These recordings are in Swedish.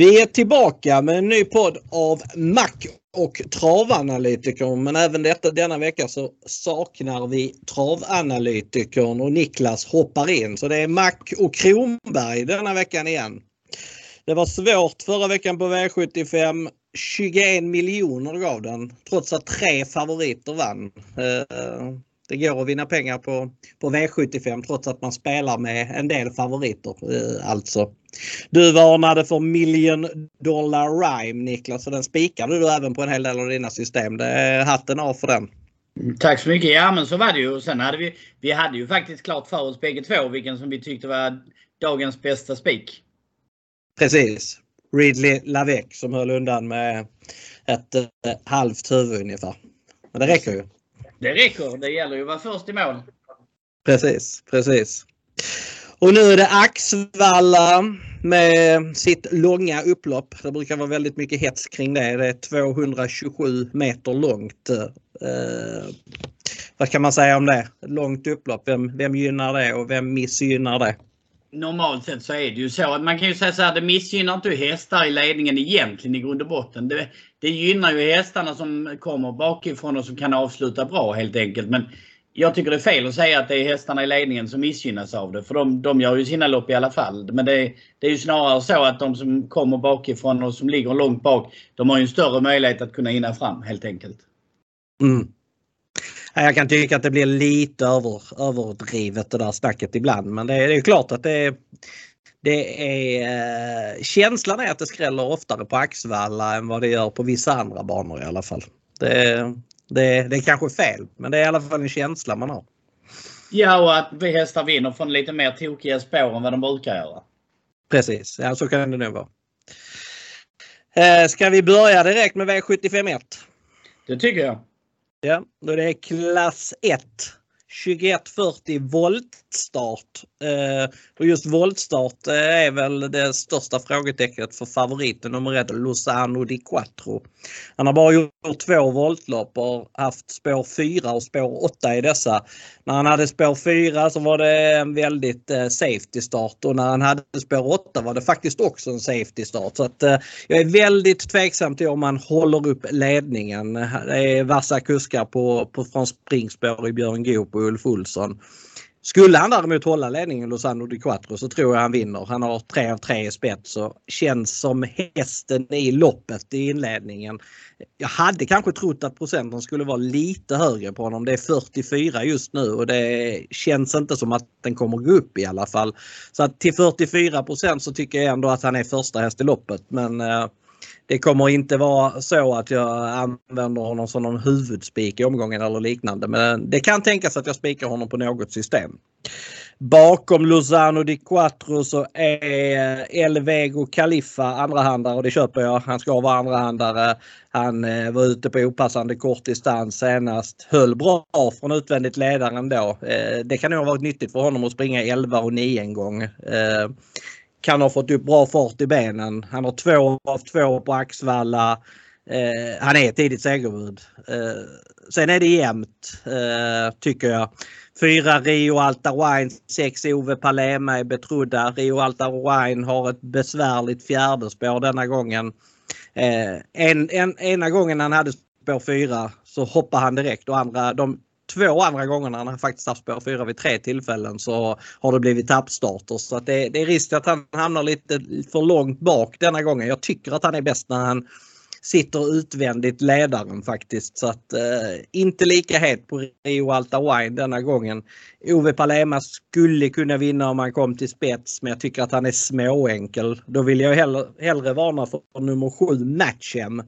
Vi är tillbaka med en ny podd av Mac och travanalytikern. Men även detta, denna vecka så saknar vi travanalytikern och Niklas hoppar in. Så det är Mac och Kronberg denna veckan igen. Det var svårt förra veckan på V75. 21 miljoner gav den trots att tre favoriter vann. Eh, Eh, det går att vinna pengar på, på V75 trots att man spelar med en del favoriter eh, alltså. Du varnade för Million Dollar Rhyme Niklas och den spikade du även på en hel del av dina system. Det är hatten av för den. Tack så mycket. Ja men så var det ju. Sen hade vi, vi hade ju faktiskt klart för oss bägge två vilken som vi tyckte var dagens bästa spik. Precis. Ridley Lavec som höll undan med ett äh, halvt huvud ungefär. Men det räcker ju. Det räcker. Det gäller ju att vara först i mål. Precis, precis. Och nu är det Axvalla med sitt långa upplopp. Det brukar vara väldigt mycket hets kring det. Det är 227 meter långt. Eh, vad kan man säga om det? Långt upplopp. Vem, vem gynnar det och vem missgynnar det? Normalt sett så är det ju så att man kan ju säga så här, det missgynnar inte hästar i ledningen egentligen i grund och botten. Det, det gynnar ju hästarna som kommer bakifrån och som kan avsluta bra helt enkelt. Men jag tycker det är fel att säga att det är hästarna i ledningen som missgynnas av det. För de, de gör ju sina lopp i alla fall. Men det, det är ju snarare så att de som kommer bakifrån och som ligger långt bak, de har ju en större möjlighet att kunna hinna fram helt enkelt. Mm. Jag kan tycka att det blir lite över, överdrivet det där snacket ibland. Men det är, det är klart att det är, det är eh, känslan är att det skräller oftare på Axvalla än vad det gör på vissa andra banor i alla fall. Det, det, det är kanske fel, men det är i alla fall en känsla man har. Ja, och att vi hästar vinner från lite mer tokiga spår än vad de brukar göra. Precis, ja så kan det nog vara. Eh, ska vi börja direkt med V751? Det tycker jag. Ja, då det är klass 1. 2140 voltstart. Eh, och just voltstart eh, är väl det största frågetecknet för favoriten nummer ett, Lozano di Quattro. Han har bara gjort två voltlopp och haft spår 4 och spår 8 i dessa. När han hade spår 4 så var det en väldigt eh, safety start och när han hade spår 8 var det faktiskt också en safety start. Så att, jag är väldigt tveksam till om han håller upp ledningen. Det är vassa kuskar på, på, från springspår i Björn Goop och Ulf Olsson. Skulle han däremot hålla ledningen Lozano Di Quattro så tror jag han vinner. Han har 3 av 3 i spets och känns som hästen i loppet i inledningen. Jag hade kanske trott att procenten skulle vara lite högre på honom. Det är 44 just nu och det känns inte som att den kommer gå upp i alla fall. Så att till 44% så tycker jag ändå att han är första häst i loppet. Men eh, det kommer inte vara så att jag använder honom som någon huvudspik i omgången eller liknande. Men det kan tänkas att jag spikar honom på något system. Bakom Luzano di Quattro så är Elvego Khalifa andrahandare och det köper jag. Han ska vara andrahandare. Han eh, var ute på opassande kort distans senast. Höll bra från utvändigt ledaren då. Eh, det kan nog ha varit nyttigt för honom att springa 11 och 9 en gång. Eh, kan ha fått upp bra fart i benen. Han har två av två på Axvalla. Eh, han är ett tidigt segerbud. Eh, sen är det jämnt eh, tycker jag. Fyra Rio Alta Wine, sex Ove Palema är betrodda. Rio Alta Wine har ett besvärligt fjärde spår denna gången. Eh, en, en, ena gången han hade spår fyra så hoppade han direkt och andra, de två andra gångerna han har faktiskt haft spår 4 vid tre tillfällen så har det blivit tappstarter. Så att det, det är risk att han hamnar lite för långt bak denna gången. Jag tycker att han är bäst när han sitter utvändigt ledaren faktiskt. Så att eh, inte lika het på Rio Alta Wine denna gången. Ove Palema skulle kunna vinna om han kom till spets men jag tycker att han är småenkel. Då vill jag hellre, hellre varna för nummer 7 Matchem.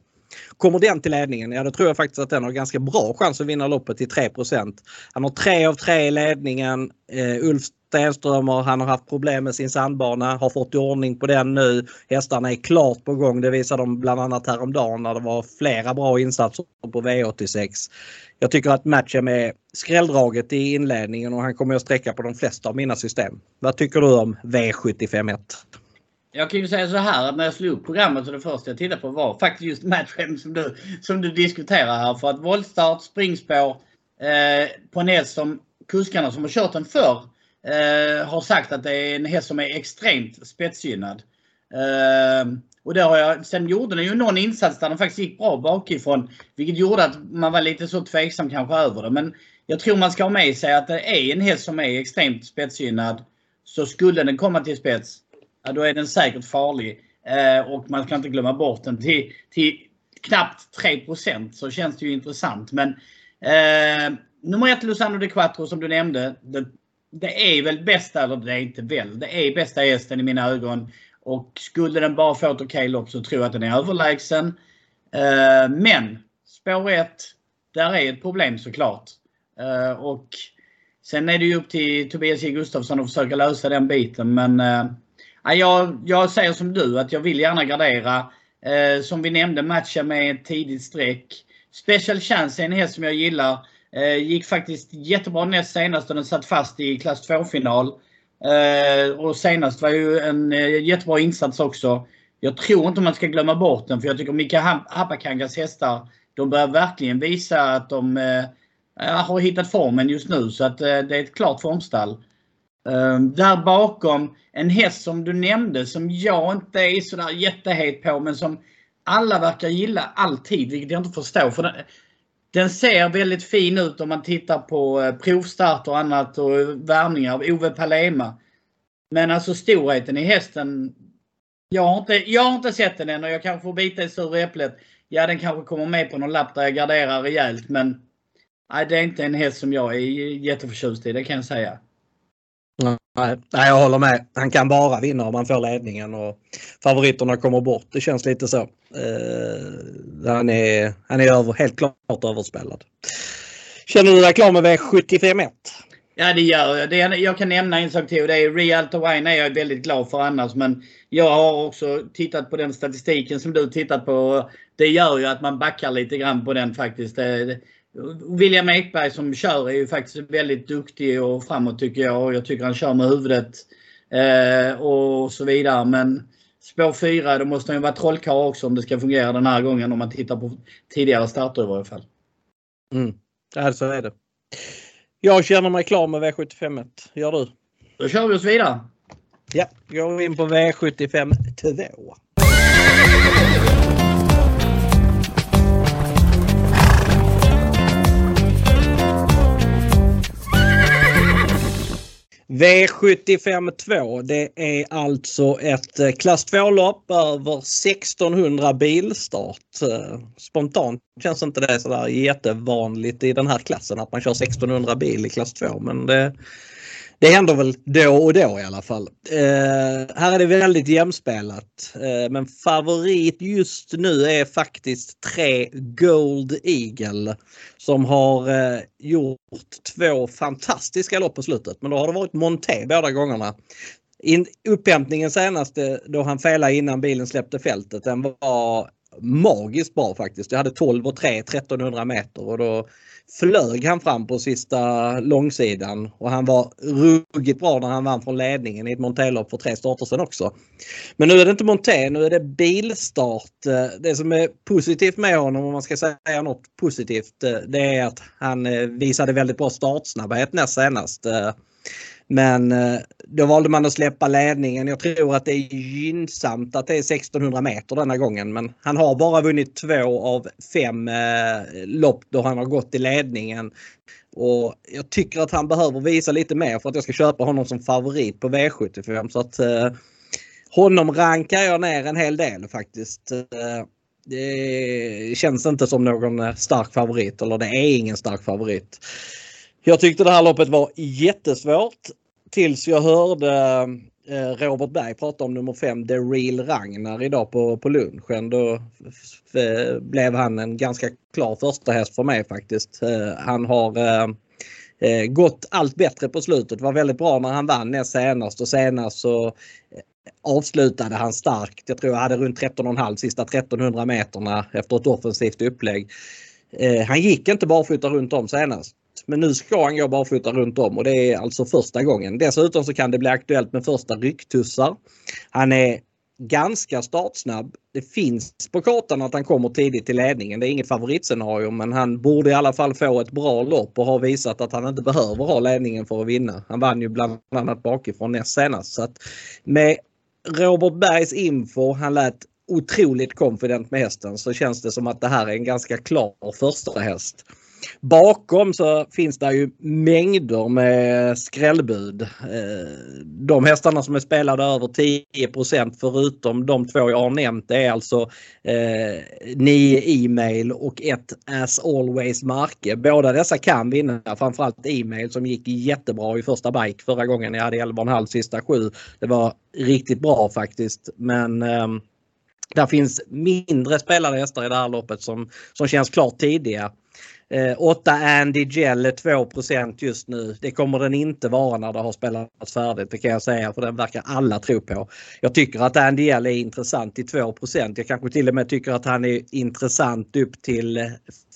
Kommer den till ledningen, ja då tror jag faktiskt att den har ganska bra chans att vinna loppet till 3% Han har 3 av 3 i ledningen. Uh, Ulf Stenströmer, han har haft problem med sin sandbana, har fått i ordning på den nu. Hästarna är klart på gång. Det visade de bland annat häromdagen när det var flera bra insatser på V86. Jag tycker att matchen är skrälldraget i inledningen och han kommer att sträcka på de flesta av mina system. Vad tycker du om V751? Jag kan ju säga så här att när jag slog upp programmet så det första jag tittade på var faktiskt just matchen som du, som du diskuterar här. För att voltstart, springspår eh, på en häst som kuskarna som har kört den förr eh, har sagt att det är en häst som är extremt spetsgynnad. Eh, Och det har jag, sen gjorde den ju någon insats där den faktiskt gick bra bakifrån. Vilket gjorde att man var lite så tveksam kanske över det. Men jag tror man ska ha med sig att det är en häst som är extremt spetsgynnad. Så skulle den komma till spets, ja, då är den säkert farlig. Eh, och man ska inte glömma bort den. Till, till knappt 3% så känns det ju intressant. Men eh, nummer ett Lusano de Quattro som du nämnde. Det, det är väl bästa, eller det är inte väl, det är bästa hästen i mina ögon. Och skulle den bara få ett okej lopp så tror jag att den är överlägsen. Eh, men spår 1, där är ett problem såklart. Eh, och sen är det ju upp till Tobias J Gustafsson att försöka lösa den biten. Men eh, jag, jag säger som du att jag vill gärna gardera. Eh, som vi nämnde matcha med ett tidigt streck. Special Chance är en häst som jag gillar. Eh, gick faktiskt jättebra näst senast och den satt fast i klass 2-final. Eh, och senast var ju en eh, jättebra insats också. Jag tror inte man ska glömma bort den för jag tycker Mika Hapakangas hästar de börjar verkligen visa att de eh, har hittat formen just nu så att eh, det är ett klart formstall. Ehm, där bakom en häst som du nämnde som jag inte är sådär jättehet på men som alla verkar gilla alltid vilket jag inte förstår. För den, den ser väldigt fin ut om man tittar på provstarter provstart och annat och värmningar av Ove Palema. Men alltså storheten i hästen. Jag har inte, jag har inte sett den än och jag kanske får bita i sura äpplet. Ja, den kanske kommer med på någon lapp där jag garderar rejält men nej, det är inte en häst som jag är jätteförtjust i, det kan jag säga. Nej, jag håller med. Han kan bara vinna om han får ledningen och favoriterna kommer bort. Det känns lite så. Uh, han är, han är över, helt klart överspelad. Känner du dig klar med V751? Ja det gör jag. Det, jag kan nämna en sak till och det är Rialto Wine är jag väldigt glad för annars men jag har också tittat på den statistiken som du tittat på. Det gör ju att man backar lite grann på den faktiskt. Det, William Ekberg som kör är ju faktiskt väldigt duktig och framåt tycker jag. Och jag tycker han kör med huvudet eh, och så vidare. Men spår 4, då måste han ju vara trollkarl också om det ska fungera den här gången om man tittar på tidigare starter i varje fall. Mm. Ja, så är det. Jag känner mig klar med V75. Gör du? Då kör vi oss vidare. Ja, går vi in på V75 2. V75 2 det är alltså ett eh, klass 2-lopp över 1600 bilstart. Eh, spontant känns inte det sådär jättevanligt i den här klassen att man kör 1600 bil i klass 2 men det, det händer väl då och då i alla fall. Eh, här är det väldigt jämspelat. Eh, men favorit just nu är faktiskt tre Gold Eagle som har eh, gjort två fantastiska lopp på slutet. Men då har det varit Monté båda gångerna. In, upphämtningen senaste då han felade innan bilen släppte fältet den var magiskt bra faktiskt. Jag hade 12 och 3 1300 meter och då flög han fram på sista långsidan och han var ruggigt bra när han vann från ledningen i ett Monté-lopp för tre starter sedan också. Men nu är det inte Monté, nu är det bilstart. Eh, det som är positivt med honom om man ska säga något positivt eh, det är att han eh, visade väldigt bra startsnabbhet näst senast. Men eh, då valde man att släppa ledningen. Jag tror att det är gynnsamt att det är 1600 meter denna gången. Men han har bara vunnit två av fem eh, lopp då han har gått i ledningen. Och jag tycker att han behöver visa lite mer för att jag ska köpa honom som favorit på V75. Så att eh, honom rankar jag ner en hel del faktiskt. Eh, det känns inte som någon eh, stark favorit eller det är ingen stark favorit. Jag tyckte det här loppet var jättesvårt tills jag hörde eh, Robert Berg prata om nummer 5 The Real Ragnar idag på, på lunchen. Då blev han en ganska klar första häst för mig faktiskt. Eh, han har eh, gått allt bättre på slutet. Var väldigt bra när han vann näst senast och senast så avslutade han starkt. Jag tror jag hade runt 13,5 sista 1300 meterna efter ett offensivt upplägg. Han gick inte barfota runt om senast. Men nu ska han gå barfota runt om och det är alltså första gången. Dessutom så kan det bli aktuellt med första rycktussar. Han är ganska startsnabb. Det finns på kartan att han kommer tidigt till ledningen. Det är inget favoritscenario men han borde i alla fall få ett bra lopp och har visat att han inte behöver ha ledningen för att vinna. Han vann ju bland annat bakifrån näst senast. Så att med Robert Bergs info, han lät otroligt confident med hästen så känns det som att det här är en ganska klar första häst. Bakom så finns det ju mängder med skrällbud. Eh, de hästarna som är spelade över 10% förutom de två jag har nämnt det är alltså eh, 9 e-mail och ett As Always Marke. Båda dessa kan vinna, framförallt e-mail som gick jättebra i första bike förra gången. Jag hade 11,5 sista sju. Det var riktigt bra faktiskt men ehm, där finns mindre spelade hästar i det här loppet som, som känns klart tidiga. Eh, 8 Andy Gell är 2 just nu. Det kommer den inte vara när det har spelats färdigt. Det kan jag säga för den verkar alla tro på. Jag tycker att Andy Gell är intressant i 2% Jag kanske till och med tycker att han är intressant upp till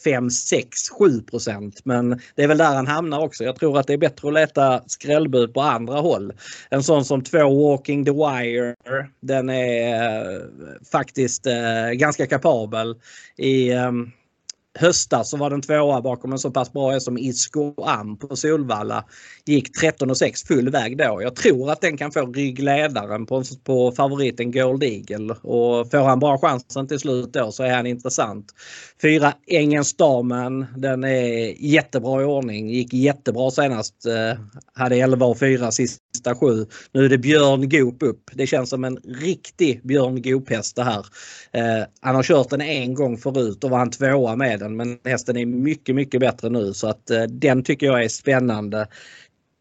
5, 6, 7% Men det är väl där han hamnar också. Jag tror att det är bättre att leta skrällbud på andra håll. En sån som 2 Walking the Wire. Den är eh, faktiskt eh, ganska kapabel i ehm, höstas så var den tvåa bakom en så pass bra häst som Isco Am på Solvalla. Gick 13,6 full väg då. Jag tror att den kan få ryggledaren på, på favoriten Gold Eagle och får han bara chansen till slut då så är han intressant. Fyra Engelsdamen, Den är jättebra i ordning. Gick jättebra senast. Eh, hade 11 och 4 sista sju. Nu är det Björn Goop upp. Det känns som en riktig Björn Goop-häst det här. Eh, han har kört den en gång förut och var han tvåa med den men hästen är mycket, mycket bättre nu så att eh, den tycker jag är spännande.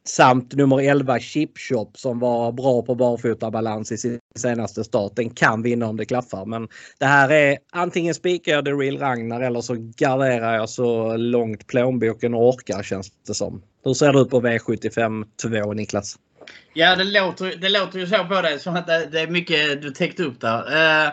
Samt nummer 11 Chip Shop som var bra på barfotabalans i sin senaste start. Den kan vinna om det klaffar. Men det här är antingen spikar jag The Real Ragnar eller så garderar jag så långt plånboken orkar känns det som. Hur ser du på V75 2 Niklas? Ja det låter, det låter ju så på dig som att det, det är mycket du täckt upp där. Eh,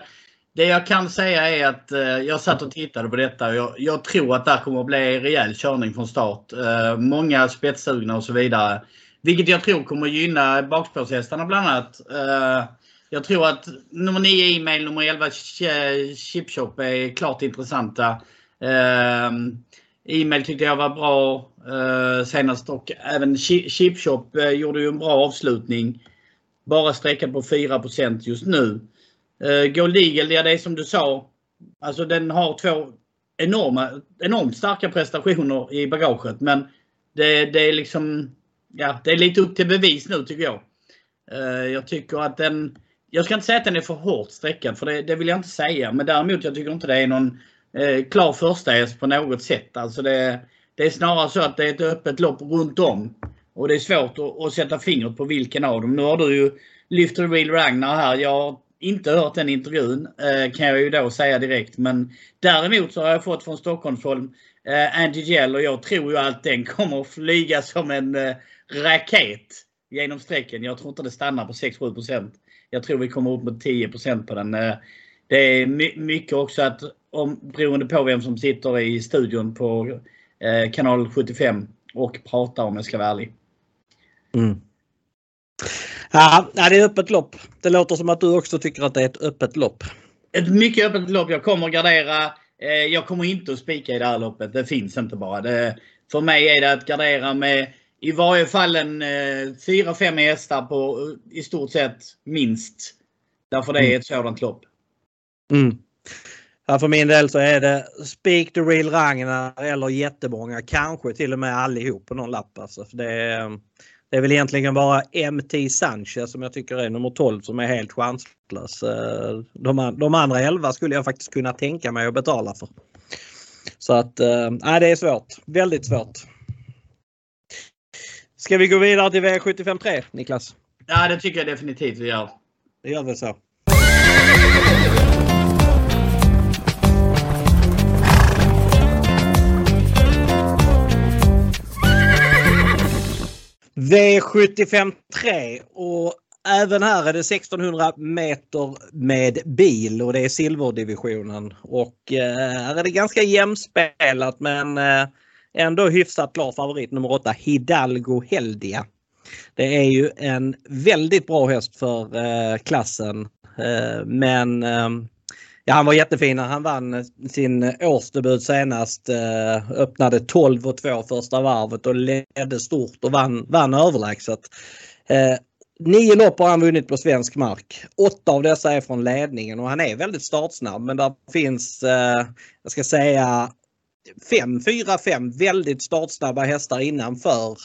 det jag kan säga är att eh, jag satt och tittade på detta och jag, jag, tror att det kommer att bli rejäl körning från start. Eh, många spetssugna och så vidare. Vilket jag tror kommer gynna bakspårshästarna bland annat. Eh, jag tror att nummer 9 e-mail, nummer 11 eh, chipshop är klart intressanta. E-mail tyckte jag var bra eh, senast och även chipshop eh, gjorde ju en bra avslutning. Bara sträcka på 4% just nu. Eh, Gold Eagle, ja det är som du sa. Alltså den har två enorma, enormt starka prestationer i bagaget. Men det, det är liksom, ja det är lite upp till bevis nu tycker jag. Eh, jag tycker att den, jag ska inte säga att den är för hårt sträckad för det, det vill jag inte säga. Men däremot jag tycker inte det är någon Eh, klar första häst på något sätt. Alltså det, det är snarare så att det är ett öppet lopp runt om. Och det är svårt att, att sätta fingret på vilken av dem. Nu har du ju lyft Real Ragnar här. Jag har inte hört den intervjun eh, kan jag ju då säga direkt. Men däremot så har jag fått från Stockholmsholm eh, Andy Gell och jag tror ju att den kommer att flyga som en eh, raket genom strecken. Jag tror inte det stannar på 6-7 Jag tror vi kommer upp mot 10% på den. Eh, det är mycket också att om, beroende på vem som sitter i studion på kanal 75 och pratar om jag ska vara ärlig. Mm. Ja, det är öppet lopp. Det låter som att du också tycker att det är ett öppet lopp. Ett mycket öppet lopp. Jag kommer att gardera. Eh, jag kommer inte att spika i det här loppet. Det finns inte bara. Det, för mig är det att gardera med i varje fall en 4-5 eh, hästar på eh, i stort sett minst. Därför det är mm. ett sådant lopp. Mm. Ja, för min del så är det Speak the real Ragnar eller jättemånga. Kanske till och med allihop på någon lapp. Alltså. Det, är, det är väl egentligen bara MT Sanchez som jag tycker är nummer 12 som är helt chanslös. Eh, de, de andra 11 skulle jag faktiskt kunna tänka mig att betala för. Så att eh, nej, det är svårt. Väldigt svårt. Ska vi gå vidare till V75 3 Niklas? Ja det tycker jag definitivt vi gör. Det gör vi så. V753 och även här är det 1600 meter med bil och det är silverdivisionen. Och eh, här är det ganska jämspelat men eh, ändå hyfsat klar favorit nummer 8 Hidalgo Heldia. Det är ju en väldigt bra häst för eh, klassen men Ja, han var jättefin. när Han vann sin årsdebut senast. Eh, öppnade 12 och 2 första varvet och ledde stort och vann, vann överlägset. Eh, Nio lopp har han vunnit på svensk mark. Åtta av dessa är från ledningen och han är väldigt startsnabb men där finns, eh, jag ska säga, fem, fyra, fem väldigt startsnabba hästar innanför.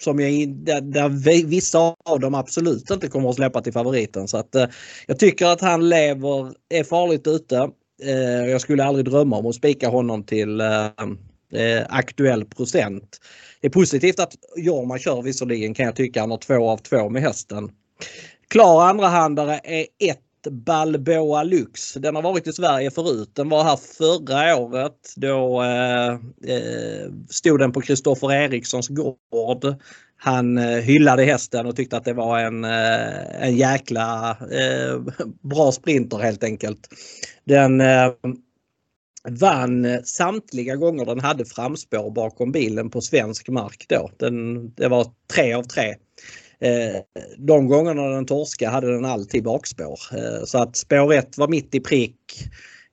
Som jag, där, där vissa av dem absolut inte kommer att släppa till favoriten. Så att, eh, jag tycker att han lever, är farligt ute. Eh, jag skulle aldrig drömma om att spika honom till eh, eh aktuell procent. Det är positivt att Jorma kör visserligen kan jag tycka. Han har två av två med hästen. Klar andrahandare är ett Balboa Lux. Den har varit i Sverige förut. Den var här förra året. Då eh, eh stod den på Kristoffer Erikssons gård. Han eh, hyllade hästen och tyckte att det var en, eh, en jäkla eh, bra sprinter helt enkelt. Den eh, vann samtliga gånger den hade framspår bakom bilen på svensk mark då. Den, det var tre av tre. Eh, de gångerna den torska hade den alltid bakspår. Eh, så att spår 1 var mitt i prick.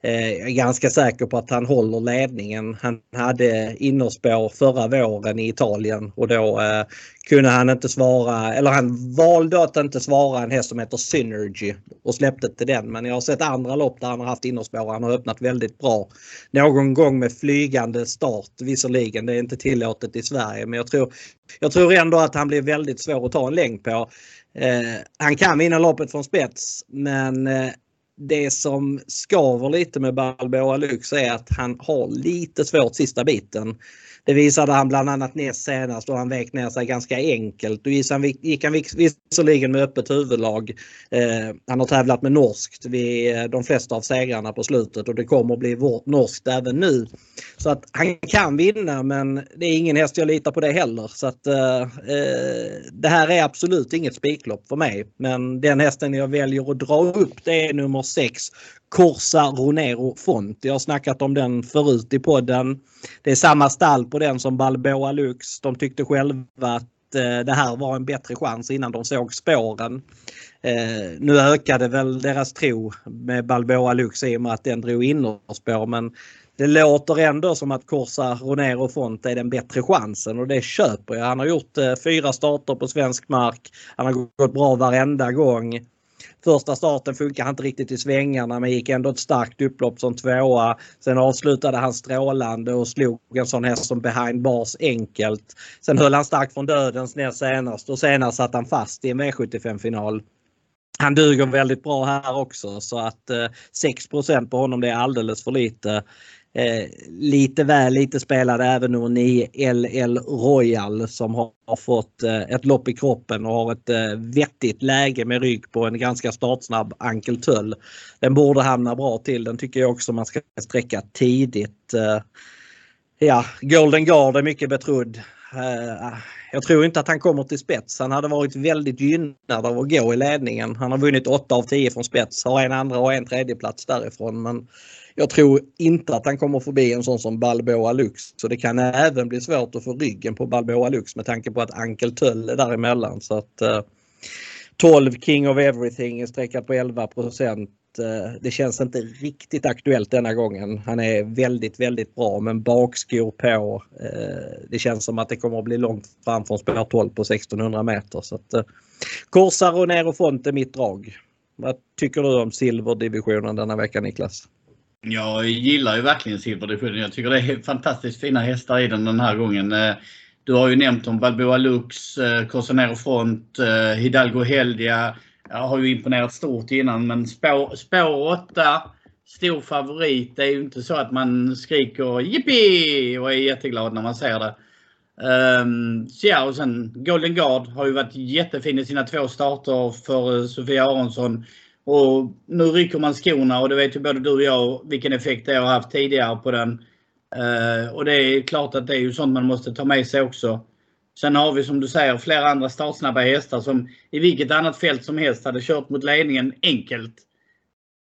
Eh, jag är ganska säker på att han håller ledningen. Han hade innerspår förra våren i Italien och då eh, kunde han inte svara, eller han valde att inte svara en häst som heter Synergy och släppte till den. Men jag har sett andra lopp där han har haft innerspår. Han har öppnat väldigt bra. Någon gång med flygande start visserligen. Det är inte tillåtet i Sverige men jag tror, jag tror ändå att han blir väldigt svår att ta en längd på. Eh, han kan vinna loppet från spets men eh, det som skaver lite med Balboa Lux är att han har lite svårt sista biten. Det visade han bland annat näst senast då han vek ner sig ganska enkelt. Då gick han visserligen med öppet huvudlag. Eh, han har tävlat med norskt vid eh, de flesta av segrarna på slutet och det kommer att bli vårt norskt även nu. Så att han kan vinna men det är ingen häst jag litar på det heller. Så att eh, eh det här är absolut inget spiklopp för mig. Men den hästen jag väljer att dra upp det är nummer 6 Corsa Ronero Font. Jag har snackat om den förut i podden. Det är samma stall på den som Balboa Lux. De tyckte själva att eh, det här var en bättre chans innan de såg spåren. Eh, nu ökade väl deras tro med Balboa Lux i och med att den drog innerspår men det låter ändå som att Corsa Ronero Font är den bättre chansen och det köper jag. Han har gjort eh, fyra starter på svensk mark. Han har gått bra varenda gång. Första starten funkar inte riktigt i svängarna men gick ändå ett starkt upplopp som tvåa. Sen avslutade han strålande och slog en sån häst som behind bars enkelt. Sen höll han starkt från dödens ner senast och senast satt han fast i en V75-final. Han duger väldigt bra här också så att eh, 6% på honom det är alldeles för lite. Eh, lite väl lite spelade även nummer 9 LL Royal som har, har fått eh, ett lopp i kroppen och har ett eh, vettigt läge med rygg på en ganska startsnabb Ankel Töll. Den borde hamna bra till. Den tycker jag också man ska sträcka tidigt. Eh, ja, Golden Guard är mycket betrodd. Eh, jag tror inte att han kommer till spets. Han hade varit väldigt gynnad av att gå i ledningen. Han har vunnit 8 av 10 från spets, har en andra och en tredje plats därifrån. Men jag tror inte att han kommer förbi en sån som Balboa Lux. Så det kan även bli svårt att få ryggen på Balboa Lux med tanke på att Ankel Töll är däremellan. Så att, eh, 12 King of Everything är streckat på 11 procent. Eh, det känns inte riktigt aktuellt denna gången. Han är väldigt, väldigt bra men bakskor på. Eh, det känns som att det kommer att bli långt fram från spår 12 på 1600 meter. Så att, eh, Corsa och Font är mitt drag. Vad tycker du om silverdivisionen denna vecka Niklas? Jag gillar ju verkligen silverdivisionen. Jag tycker det är fantastiskt fina hästar i den den här gången. Eh, du har ju nämnt om Balboa Lux, eh, Corsonero Front, eh, Hidalgo Heldia. Jag har ju imponerat stort innan men spår, spår 8, stor favorit. Det är ju inte så att man skriker jippi och är jätteglad när man ser det. Um, så ja, och sen Golden Guard har ju varit jättefin i sina två starter för Sofia Aronsson. Och nu rycker man skorna och det vet ju både du och jag vilken effekt det har haft tidigare på den. Uh, och det är klart att det är ju sånt man måste ta med sig också. Sen har vi som du säger flera andra startsnabba hästar som i vilket annat fält som helst hade kört mot ledningen enkelt.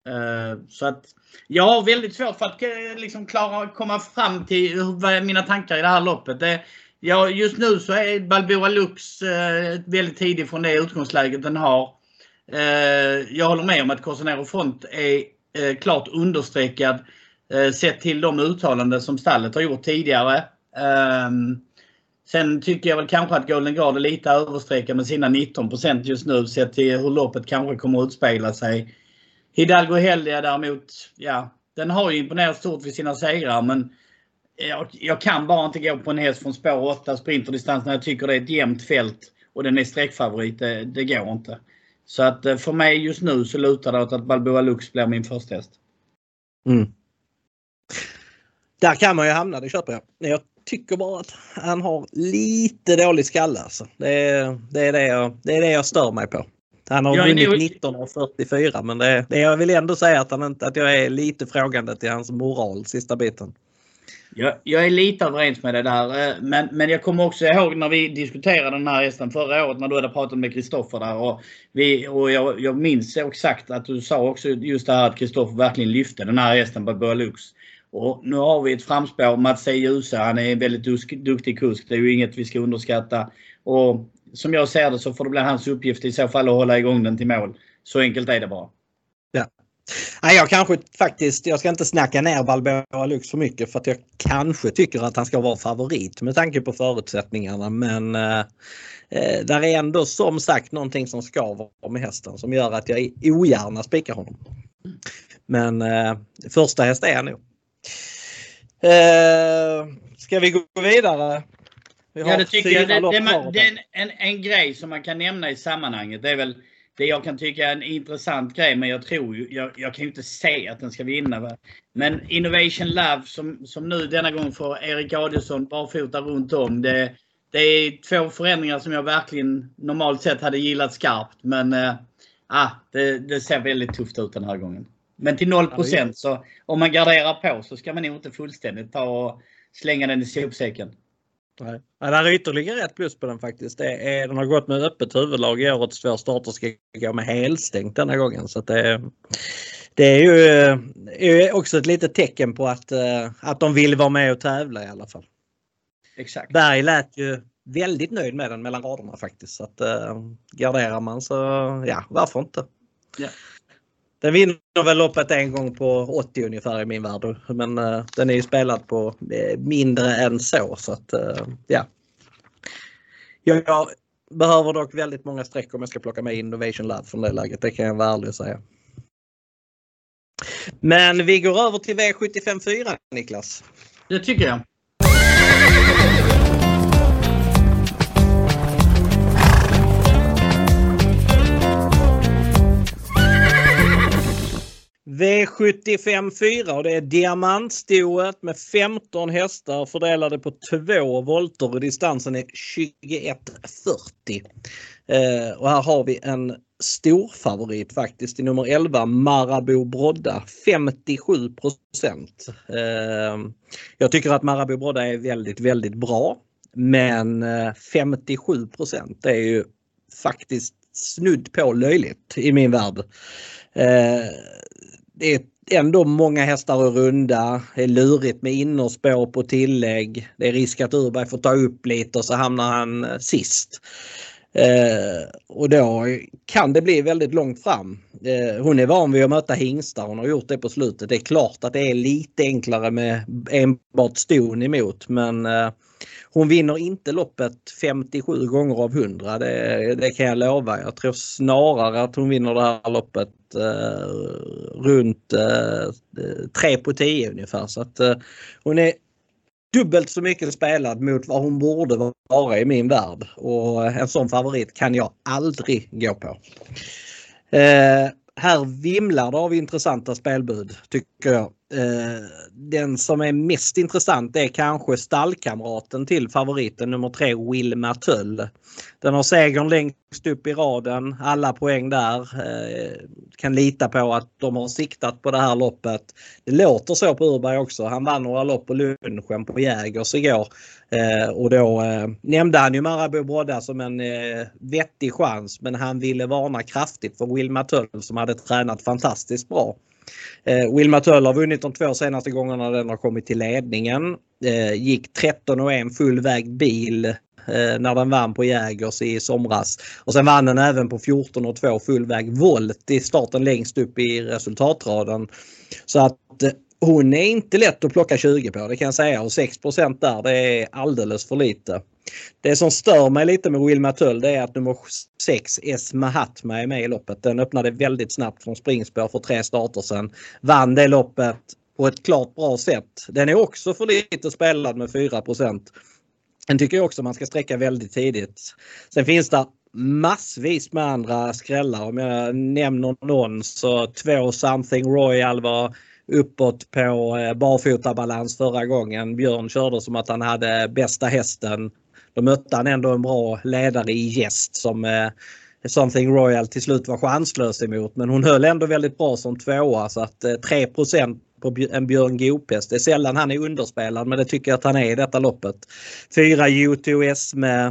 Uh, så att jag har väldigt svårt för att eh, liksom klara komma fram till mina tankar i det här loppet. Det, ja, just nu så är Balboa Lux uh, väldigt tidig från det utgångsläget den har. Eh, jag håller med om att Cosanero Front är eh, klart understreckad eh, sett till de uttalanden som stallet har gjort tidigare. Ehm, sen tycker jag väl kanske att Golden Guard är lite överstreckad med sina 19% just nu sett till hur loppet kanske kommer att utspela sig. Hidalgo Heldia däremot, ja, den har ju imponerat stort vid sina segrar men jag, jag, kan bara inte gå på en häst från spår 8 sprinterdistans när jag tycker det är ett jämnt fält och den är sträckfavorit. Det, det går inte. Så att eh, för mig just nu så lutar det åt att Balboa Lux blir min första häst. Mm. Där kan man ju hamna, det köper jag. Jag tycker bara att han har lite dålig skalle. Alltså. Det, är, det, är det, jag, det är det jag stör mig på. Han har vunnit nog... 19 av 44 men det, det, jag vill ändå säga att, han inte, att jag är lite frågande till hans moral sista biten. Jag, jag är lite överens med det där. Eh, men, men jag kommer också ihåg när vi diskuterade den här hästen förra året när du hade pratat med Kristoffer där. Och, vi, och jag, jag minns exakt att du sa också just det här att Kristoffer verkligen lyfte den här hästen på Burlux. Och nu har vi ett framspår. Mats E. Djuse, han är en väldigt duktig kusk. Det är ju inget vi ska underskatta. Och som jag ser det så får det bli hans uppgift i så fall att hålla igång den till mål. Så enkelt är det bara. Ja. Nej, jag kanske faktiskt, jag ska inte snacka ner Balboa Lux för mycket för att jag kanske tycker att han ska vara favorit med tanke på förutsättningarna men eh, eh där är ändå som sagt någonting som ska vara med hästen som gör att jag ogärna spikar honom. Men eh, första häst är han nog. Eh, ska vi gå vidare? Vi ja det tycker jag. Det, det, man, det en, en, en, grej som man kan nämna i sammanhanget. Det är väl det jag kan tycka är en intressant grej men jag tror ju, jag, jag kan ju inte säga att den ska vinna. Va? Men Innovation Lab som, som nu denna gång får Erik Adielsson barfota runt om. Det, det är två förändringar som jag verkligen normalt sett hade gillat skarpt men äh, det, det ser väldigt tufft ut den här gången. Men till 0 så om man garderar på så ska man nog inte fullständigt ta och slänga den i sopsäcken. Nej. Ja, det är ytterligare ett plus på den faktiskt. Det är, den har gått med öppet huvudlag i årets två starter ska gå med helstängt denna gången. Så det, det är ju är också ett litet tecken på att, eh, att de vill vara med och tävla i alla fall. Exakt. Berg lät ju väldigt nöjd med den mellan raderna faktiskt. Så att, uh, garderar man så ja, varför inte? Yeah. Den vinner väl loppet en gång på 80 ungefär i min värld. Men uh, den är ju spelad på uh, mindre än så. så att, uh, ja. Jag, jag, behöver dock väldigt många streck om jag ska plocka med Innovation Lab från det läget. Det kan jag vara ärlig och säga. Men vi går över till V75 4 Niklas. Det tycker jag. V75 4 och det är diamantstoet med 15 hästar fördelade på två volter och distansen är 21.40. Eh, och här har vi en stor favorit faktiskt i nummer 11 Marabou Brodda 57 procent. Eh, jag tycker att Marabou Brodda är väldigt, väldigt bra. Men eh, 57 procent är ju faktiskt snudd på löjligt i min värld. Eh, det är ändå många hästar att runda. Det är lurigt med innerspår på tillägg. Det är risk att Urberg får ta upp lite och så hamnar han eh, sist. Eh, och då kan det bli väldigt långt fram. Eh, hon är van vid att möta hingstar. Hon har gjort det på slutet. Det är klart att det är lite enklare med enbart ston emot men eh, hon vinner inte loppet 57 gånger av 100. Det, det, kan jag lova. Jag tror snarare att hon vinner det här loppet eh, runt eh, 3 på 10 ungefär. Så att, eh, hon är dubbelt så mycket spelad mot vad hon borde vara i min värld. Och en sån favorit kan jag aldrig gå på. Eh, här vimlar det av intressanta spelbud tycker jag. Eh, den som är mest intressant är kanske stallkamraten till favoriten nummer tre Wilma Töll. Den har segern längst upp i raden, alla poäng där. Eh, kan lita på att de har siktat på det här loppet. Det låter så på Urberg också. Han vann några lopp på lunchen på Jägers igår. Eh, och då nämnde han ju Marabou Brodda som en vettig chans men han ville varna kraftigt för Wilma Töll som hade tränat fantastiskt bra. Eh, Wilma Töll har vunnit de två senaste gångerna den har kommit till ledningen. Eh, gick 13 och 1 full bil eh, när den vann på Jägers i somras. Och sen vann den även på 14 och 2 full väg volt i starten längst upp i resultatraden. Så att eh, hon är inte lätt att plocka 20 på det kan jag säga och 6% där det är alldeles för lite. Det som stör mig lite med Wilma Tull det är att nummer 6 S Mahatma är med i loppet. Den öppnade väldigt snabbt från springspår för tre starter sedan. Vann det loppet på ett klart bra sätt. Den är också för lite spelad med 4% Den tycker jag också man ska sträcka väldigt tidigt. Sen finns det massvis med andra skrällar. Om jag nämner någon så två Something Royal var uppåt på eh, barfotabalans förra gången. Björn körde som att han hade bästa hästen. Då mötte han ändå en bra ledare i gäst som eh, Something Royal till slut var chanslös emot. Men hon höll ändå väldigt bra som tvåa så att 3 eh, på en Björn Goopest. Det är sällan han är underspelad men det tycker jag att han är i detta loppet. Fyra U2S med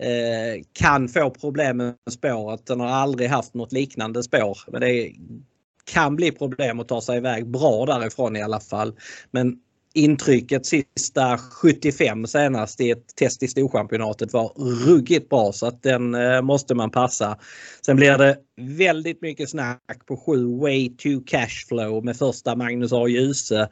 eh, kan få problem med spåret. Den har aldrig haft något liknande spår. Men det kan bli problem att ta sig iväg bra därifrån i alla fall. Men intrycket sista 75 senast i ett test i Storchampionatet var ruggigt bra så att den eh, måste man passa. Sen blir det väldigt mycket snack på 7 Way to Cashflow med första Magnus A. Djuse.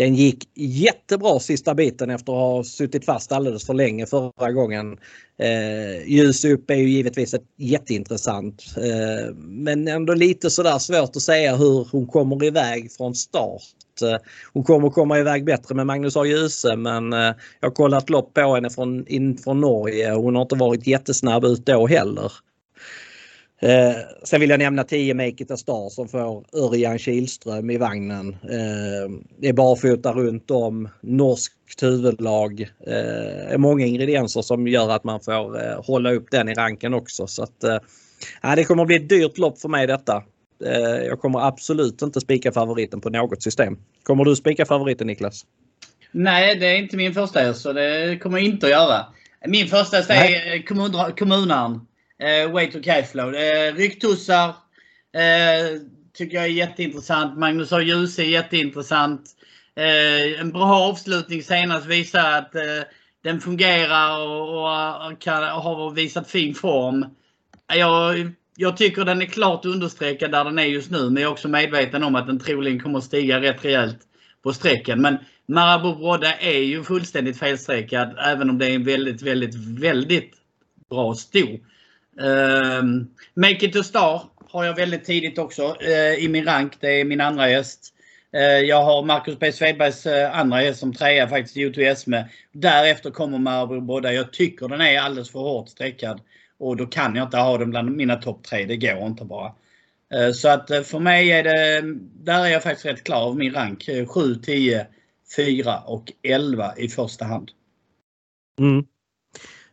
Den gick jättebra sista biten efter att ha suttit fast alldeles för länge förra gången. Eh, ljus upp är ju givetvis ett jätteintressant eh, men ändå lite sådär svårt att säga hur hon kommer iväg från start. Eh, hon kommer komma iväg bättre med Magnus A. Djuse men eh, jag har kollat lopp på henne från, in från Norge och hon har inte varit jättesnabb ut då heller. Eh, sen vill jag nämna 10 Make It A Star som får Örjan Kihlström i vagnen. Eh, det är barfota runt om, norskt huvudlag. Eh, är många ingredienser som gör att man får eh, hålla upp den i ranken också. Så att, eh, det kommer att bli ett dyrt lopp för mig detta. Eh, jag kommer absolut inte spika favoriten på något system. Kommer du spika favoriten Niklas? Nej, det är inte min första så det kommer jag inte att göra. Min första är kommun, Eh, way to cashflow. Eh, Rycktussar eh, tycker jag är jätteintressant. Magnus A. Djuse är jätteintressant. Eh, en bra avslutning senast visar att eh, den fungerar och, och, kan, och har visat fin form. Jag, jag tycker den är klart understreckad där den är just nu men jag är också medveten om att den troligen kommer att stiga rätt rejält på strecken. Men Marabou Brodda är ju fullständigt felstreckad även om det är en väldigt, väldigt, väldigt bra sto. Uh, Make it a star har jag väldigt tidigt också uh, i min rank. Det är min andra häst. Uh, eh, jag har Marcus B Svedbergs uh, andra häst som trea faktiskt i U2S med. Därefter kommer Marabou Brodda. Jag tycker den är alldeles för hårt sträckad. Och då kan jag inte ha den bland mina topp tre. Det går inte bara. Så att för mig är det, där är jag faktiskt rätt klar av min rank. 7, 10, 4 och 11 i första hand. Mm.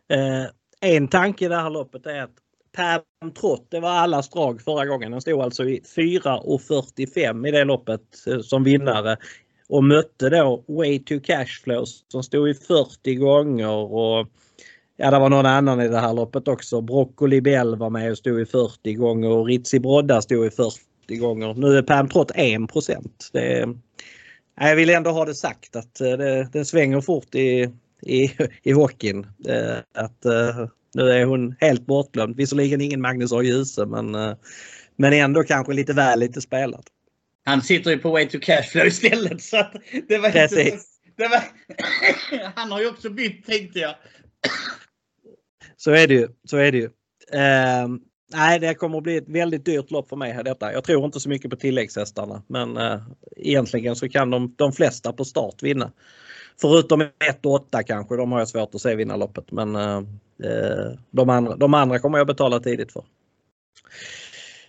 Eh, en tanke i det här loppet är att Pam Trott, det var allas drag förra gången. Den stod alltså i 4,45 i det loppet eh, som vinnare och mötte då Way to Cashflow som stod i 40 gånger och ja, det var någon annan i det här loppet också. Broccoli Bell var med och stod i 40 gånger och Ritzi Brodda stod i 40 gånger. Nu är Pam Trott 1 det, Jag vill ändå ha det sagt att eh, det, det svänger fort i, i, i hockeyn. Eh, att, eh, nu är hon helt bortglömd. Visserligen ingen Magnus A. Djuse men, eh, men ändå kanske lite väl lite spelad. Han sitter ju på Way to Cashflow istället. Så det var Precis. Inte, det var, han har ju också bytt tänkte jag. Så är det ju. Så är det ju. Uh, nej, det kommer att bli ett väldigt dyrt lopp för mig här detta. Jag tror inte så mycket på tilläggshästarna men uh, egentligen så kan de, de flesta på start vinna. Förutom 1 och 8 kanske, de har jag svårt att se vinna loppet. Men eh, de, andra, de andra kommer jag betala tidigt för.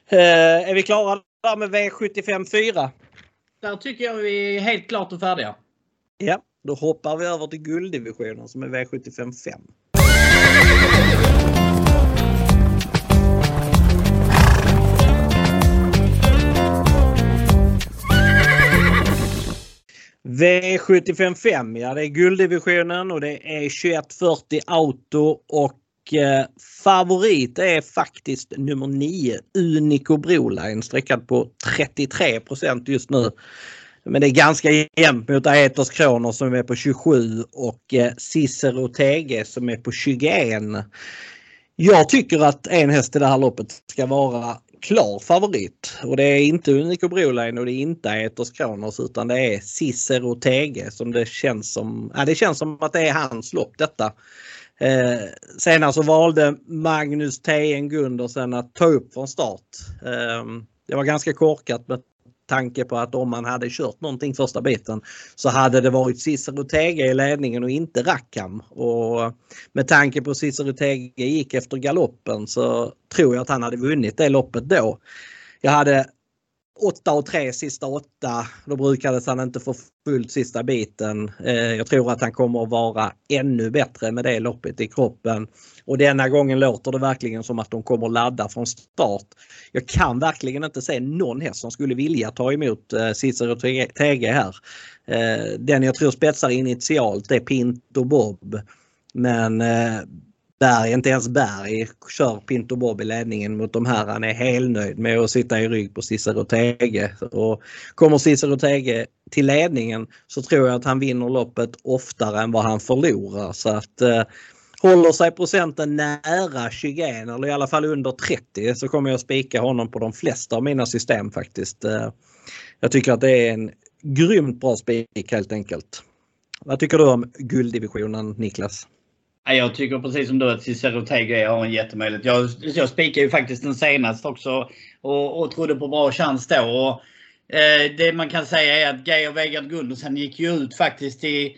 Eh, är vi klara där med V75 4? Där tycker jag vi är helt klart och färdiga. Ja, då hoppar vi över till gulddivisionen som är V75 5. V755, ja det är gulddivisionen och det är 2140 Auto och eh, favorit är faktiskt nummer 9 Unico Broline sträckad på 33% just nu. Men det är ganska jämnt mot Aetos Kronos som är på 27 och eh, Cicero TG som är på 21. Jag tycker att en häst i det här loppet ska vara klar favorit och det är inte Unico Broline och det är inte Aetos Kronos utan det är Cicero Tege som det känns som. Ja, det känns som att det är hans lopp detta. Eh, senare så valde Magnus Tejen Gundersen att ta upp från start. Eh, det var ganska korkat med tanke på att om man hade kört någonting första biten så hade det varit Cicero Tege i ledningen och inte Rackham. Och med tanke på Cicero Tege gick efter galoppen så tror jag att han hade vunnit det loppet då. Jag hade 8 och 3 sista 8. Då brukades han inte få fullt sista biten. Eh, jag tror att han kommer att vara ännu bättre med det loppet i kroppen. Och denna gången låter det verkligen som att de kommer ladda från start. Jag kan verkligen inte se någon häst som skulle vilja ta emot eh, Cicero Tege här. Eh, den jag tror spetsar initialt är Pinto Bob. Men Berg, inte ens Berg, kör Pinto Bob i ledningen mot de här. Han är helnöjd med att sitta i rygg på Cicero Tege. Och kommer Cicero Tege till ledningen så tror jag att han vinner loppet oftare än vad han förlorar. Så att eh, håller sig procenten nära 21 eller i alla fall under 30 så kommer jag spika honom på de flesta av mina system faktiskt. Eh, jag tycker att det är en grymt bra spik helt enkelt. Vad tycker du om gulddivisionen Niklas? Jag tycker precis som du att Cicero Tege har en jättemöjlighet. Jag, jag spikade ju faktiskt den senast också och, och trodde på bra chans då. Och, eh, det man kan säga är att Geir Vegard Gundersen gick ju ut faktiskt i,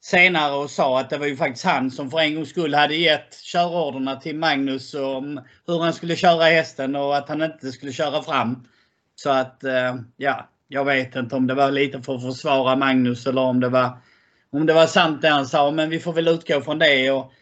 senare och sa att det var ju faktiskt han som för en gångs skull hade gett körorderna till Magnus om hur han skulle köra hästen och att han inte skulle köra fram. Så att eh, ja, jag vet inte om det var lite för att försvara Magnus eller om det var om det var sant det han sa, men vi får väl utgå från det. Och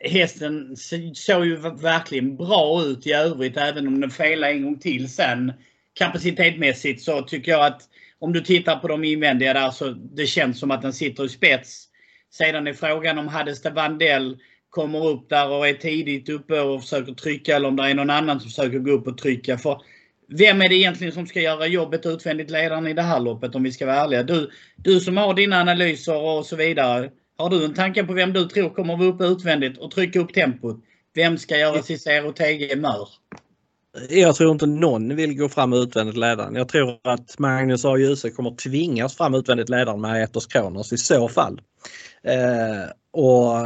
hästen såg ju verkligen bra ut i övrigt, även om den felade en gång till sen. Kapacitetmässigt så tycker jag att om du tittar på de invändiga där så det känns som att den sitter i spets. Sedan är frågan om Haddestad Vandell kommer upp där och är tidigt uppe och försöker trycka eller om det är någon annan som försöker gå upp och trycka. För vem är det egentligen som ska göra jobbet utvändigt ledaren i det här loppet om vi ska vara ärliga? Du, du som har dina analyser och så vidare. Har du en tanke på vem du tror kommer vara uppe utvändigt och trycka upp tempot? Vem ska göra Cicero TG Mör? Jag tror inte någon vill gå fram utvändigt ledaren. Jag tror att Magnus A. Djuse kommer tvingas fram utvändigt ledaren med Aetos Kronos i så fall. Eh, och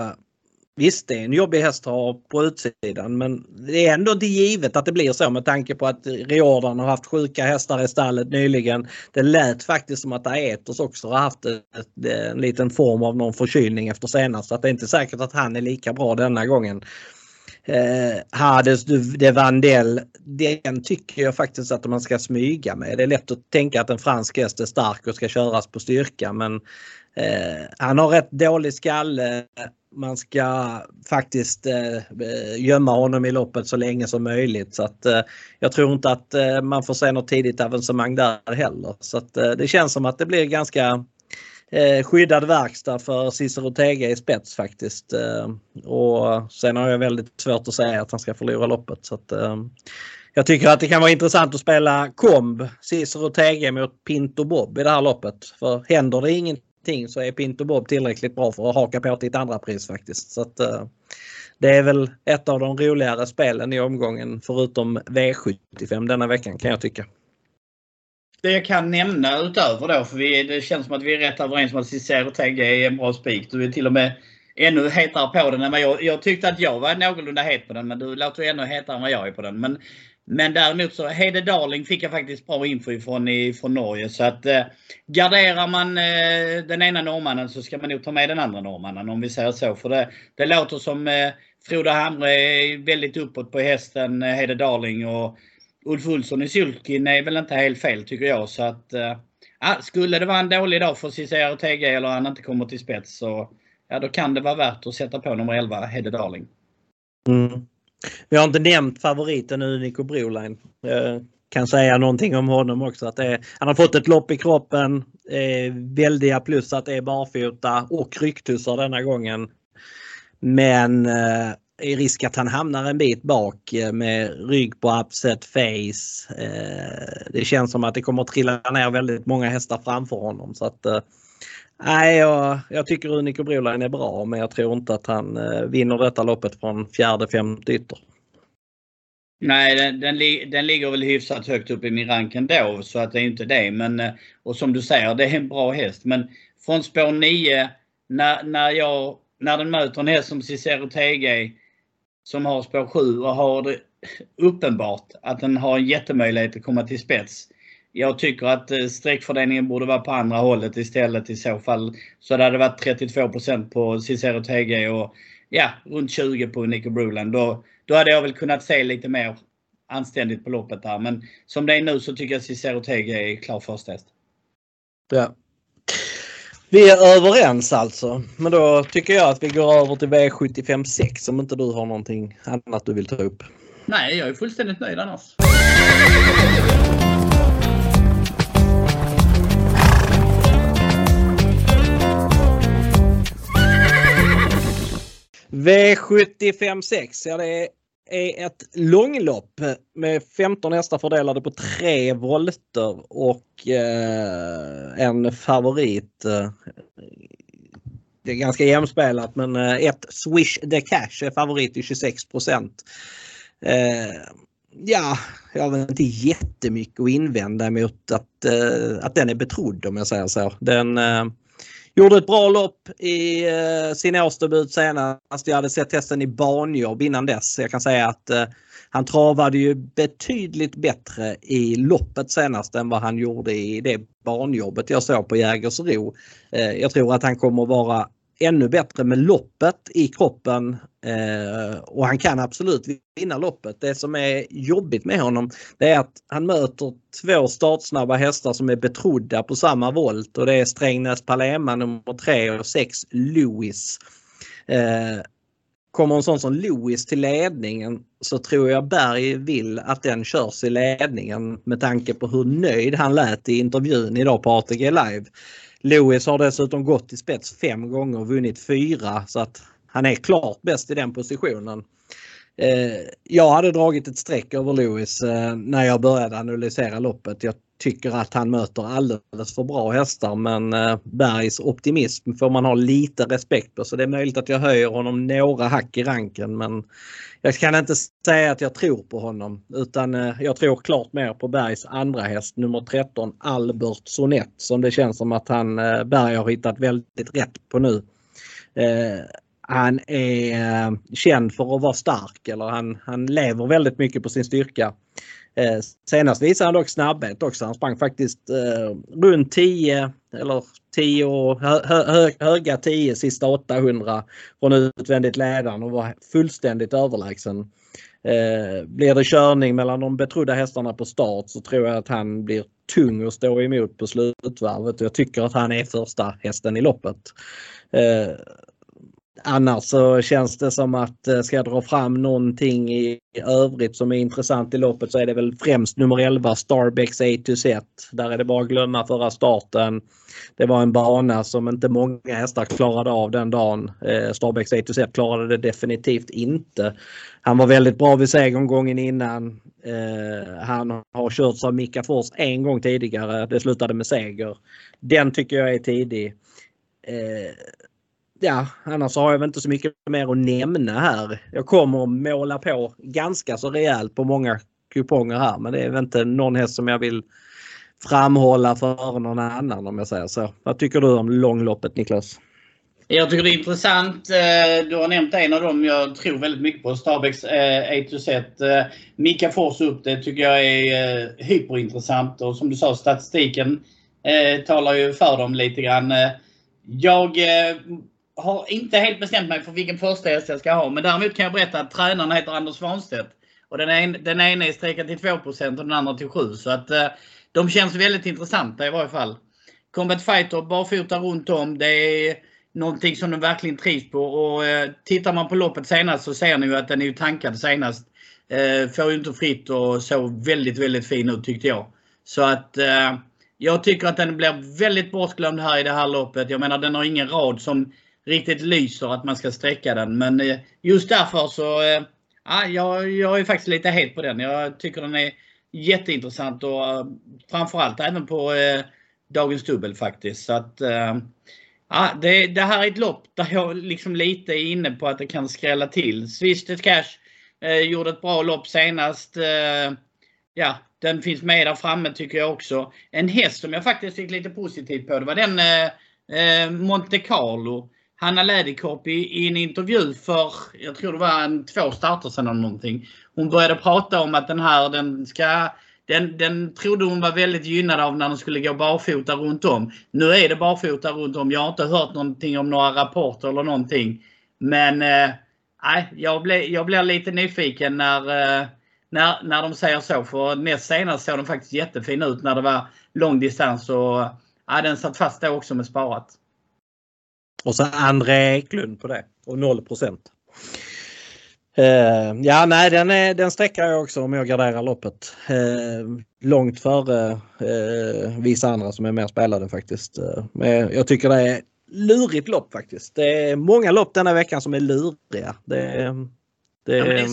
Visst, det är en jobbig häst att ha på utsidan men det är ändå inte givet att det blir så med tanke på att Riordan har haft sjuka hästar i stallet nyligen. Det lät faktiskt som att Aetos också har haft ett, en liten form av någon förkylning efter senast. Så att det är inte säkert att han är lika bra denna gången. Eh, Hades de Vandel, den tycker jag faktiskt att man ska smyga med. Det är lätt att tänka att en fransk häst är stark och ska köras på styrka men eh, han har rätt dålig skalle man ska faktiskt eh, gömma honom i loppet så länge som möjligt. Så att, eh, jag tror inte att eh, man får se något tidigt avancemang där heller. Så att, eh, det känns som att det blir ganska eh, skyddad verkstad för Cicero Tega i spets faktiskt. Eh, och sen har jag väldigt svårt att säga att han ska förlora loppet. Så att, eh, jag tycker att det kan vara intressant att spela komb Cicero Tege mot Pinto Bob i det här loppet. För händer det ingenting så är Pinto Bob tillräckligt bra för att haka på till ett andra pris faktiskt. Så att, eh, det är väl ett av de roligare spelen i omgången förutom V75 denna veckan kan jag tycka. Det jag kan nämna utöver då, för vi, det känns som att vi är rätt överens om att Cicero TG är en bra spik. Du är till och med ännu hetare på den än vad jag, jag tyckte att jag var någorlunda het på den men du låter ännu hetare än vad jag är på den. Men men däremot så Hede Darling fick jag faktiskt bra info ifrån, ifrån Norge. Så att eh, garderar man eh, den ena norrmannen så ska man nog ta med den andra norrmannen om vi säger så. För det, det låter som eh, Frode Hamre är väldigt uppåt på hästen eh, Hede Darling och Ulf Olsson i Sulkin är väl inte helt fel tycker jag. Så att äh, skulle det vara en dålig dag för Cicero TG eller han inte kommer till spets så ja, då kan det vara värt att sätta på nummer 11 Hedde Darling. Mm. Vi har inte nämnt favoriten nu, Nico Broline. Jag kan säga någonting om honom också. Att är, han har fått ett lopp i kroppen. Eh, väldiga plus att det är barfota och rycktussar denna gången. Men eh, är risk att han hamnar en bit bak eh, med rygg på upset face. Eh, det känns som att det kommer att trilla ner väldigt många hästar framför honom. Så att, eh, Nej, jag, jag tycker Unico Broline är bra men jag tror inte att han vinner detta loppet från fjärde, femte ytter. Nej, den, den, den, ligger väl hyfsat högt upp i min rank ändå så att det är inte det. Men, och som du säger, det är en bra häst. Men från spår 9, när, när, jag, när den möter en häst som Cicero TG som har spår 7 och har det uppenbart att den har en jättemöjlighet att komma till spets. Jag tycker att eh, streckfördelningen borde vara på andra hållet istället i så fall. Så det hade varit 32% på Cicero TG och ja, runt 20 på Nico Bruland. Då, då hade jag väl kunnat se lite mer anständigt på loppet där. Men som det är nu så tycker jag Cicero TG är klar först häst. Ja. Vi är överens alltså. Men då tycker jag att vi går över till V75 6 om inte du har någonting annat du vill ta upp. Nej, jag är fullständigt nöjd annars. V75 6, ja det är är ett långlopp med 15 hästar fördelade på tre volter och eh, en favorit. Eh, det är ganska jämspelat men eh, ett Swish the Cash är favorit i 26 procent. Eh, ja, jag har inte jättemycket att invända mot att, eh, att den är betrodd om jag säger så. Den eh, gjorde ett bra lopp i eh, sin årsdebut senast. Jag hade sett hästen i banjobb innan dess. Jag kan säga att eh, han travade ju betydligt bättre i loppet senast än vad han gjorde i det banjobbet jag såg på Jägersro. Eh, jag tror att han kommer vara ännu bättre med loppet i kroppen eh, och han kan absolut vinna loppet. Det som är jobbigt med honom det är att han möter två startsnabba hästar som är betrodda på samma volt och det är Strängnäs Palema nummer 3 och 6 Lewis. Eh, kommer en sån som Lewis till ledningen så tror jag Berg vill att den körs i ledningen med tanke på hur nöjd han lät i intervjun idag på ATG Live. Lewis har dessutom gått i spets fem gånger och vunnit fyra så att han är klart bäst i den positionen. Eh, jag hade dragit ett streck över Lewis eh, när jag började analysera loppet. Jag tycker att han möter alldeles för bra hästar men eh, Bergs optimism får man ha lite respekt på så det är möjligt att jag höjer honom några hack i ranken men jag kan inte säga att jag tror på honom utan eh, jag tror klart mer på Bergs andra häst nummer 13 Albert Sonett som det känns som att han eh, Berg har hittat väldigt rätt på nu. Han är känd för att vara stark eller han, han lever väldigt mycket på sin styrka. Eh, senast visade han dock snabbhet också. Han sprang faktiskt eh, runt 10 eller 10 hö, hö, höga 10 sista 800 från utvändigt ledaren och var fullständigt överlägsen. Eh, blir det körning mellan de betrodda hästarna på start så tror jag att han blir tung att stå emot på slutvarvet. Jag tycker att han är första hästen i loppet. Eh, Annars så känns det som att eh, ska jag dra fram någonting i övrigt som är intressant i loppet så är det väl främst nummer 11 Starbucks A to Z. Där är det bara att glömma förra starten. Det var en bana som inte många hästar klarade av den dagen. Eh, Starbucks A to Z klarade det definitivt inte. Han var väldigt bra vid segern gången innan. Eh, han har körts av Mika Fors en gång tidigare. Det slutade med seger. Den tycker jag är tidig ja, annars har jag väl inte så mycket mer att nämna här. Jag kommer att måla på ganska så rejält på många kuponger här men det är väl inte någon häst som jag vill framhålla för någon annan om jag säger så. Vad tycker du om långloppet Niklas? Jag tycker det är intressant. Eh, du har nämnt en av dem jag tror väldigt mycket på. Starbex eh, A to Z. Eh, Mika Fors upp det tycker jag är hyperintressant och som du sa statistiken talar ju för dem lite grann. Jag har inte helt bestämt mig för vilken första häst jag ska ha. Men däremot kan jag berätta att tränaren heter Anders Svanstedt. Och den, en, den ena är sträckad till 2% och den andra till 7 Så att eh, de känns väldigt intressanta i varje fall. Combat Fighter barfota runt om. Det är någonting som de verkligen trivs på. Och eh, tittar man på loppet senast så ser ni ju att den är tankad senast. Eh, får ju inte fritt och såg väldigt, väldigt fin ut tyckte jag. Så att eh, jag tycker att den blir väldigt bortglömd här i det här loppet. Jag menar den har ingen rad som riktigt lyser att man ska sträcka den. Men eh, just därför så eh, ja, jag, jag är faktiskt lite het på den. Jag tycker den är jätteintressant och eh, framförallt även på dagens dubbel faktiskt. Så att, ja, det, det, här är ett lopp där jag liksom lite är inne på att det kan skrälla till. Swished Cash Eh, gjorde ett bra lopp senast. Eh, ja, den finns med där framme tycker jag också. En häst som jag faktiskt fick lite positivt på det var den eh Monte Carlo. Hanna Läderkorp i, i, en intervju för, jag tror det var en, två starter sedan eller någonting. Hon började prata om att den här den ska den, den trodde hon var väldigt gynnad av när den skulle gå barfota runt om. Nu är det barfota runt om. Jag har inte hört någonting om några rapporter eller någonting. Men eh, jag, ble, jag blir lite nyfiken när, eh, när, när de säger så. För näst senast såg den faktiskt jättefin ut när det var långdistans. Och, eh, den satt fast då också med sparat. Och så André Eklund på det och 0 Uh, ja, nej, den, är, den sträcker jag också om jag garderar loppet. Uh, långt före uh, vissa andra som är mer spelade faktiskt. men jag tycker det är lurigt lopp faktiskt. Det är många lopp denna veckan som är luriga. Det, det, ja, det, är,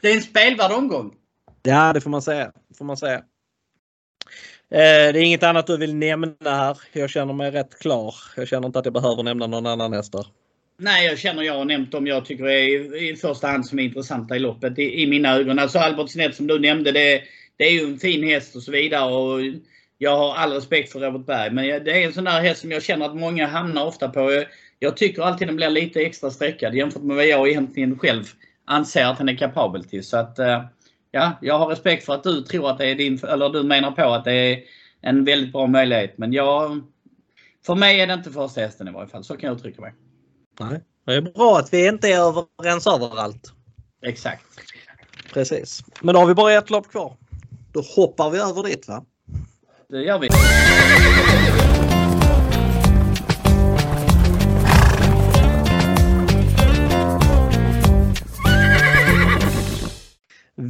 det är en spelvärd omgång. Ja, det får man säga. Får man säga. Eh, det är inget annat du vill nämna här. Jag känner mig rätt klar. Jag känner inte att jag behöver nämna någon annan hästar. Nej, jag känner jag har nämnt dem jag tycker är i första hand som är intressanta i loppet i, i mina ögon. Alltså Albert Snett som du nämnde, det, det är ju en fin häst och så vidare. Och jag har all respekt för Robert Berg. Men det är en sån där häst som jag känner att många hamnar ofta på. Jag, jag tycker alltid den blir lite extra sträckad jämfört med vad jag egentligen själv anser att den är kapabel till. Så att eh, ja, jag har respekt för att du tror att det är din, eller du menar på att det är en väldigt bra möjlighet. Men jag, för mig är det inte första hästen i varje fall. Så kan jag uttrycka mig. Nej, det är bra att vi inte är överens överallt. Exakt. Precis. Men då har vi bara ett lopp kvar. Då hoppar vi över dit va? Det gör vi.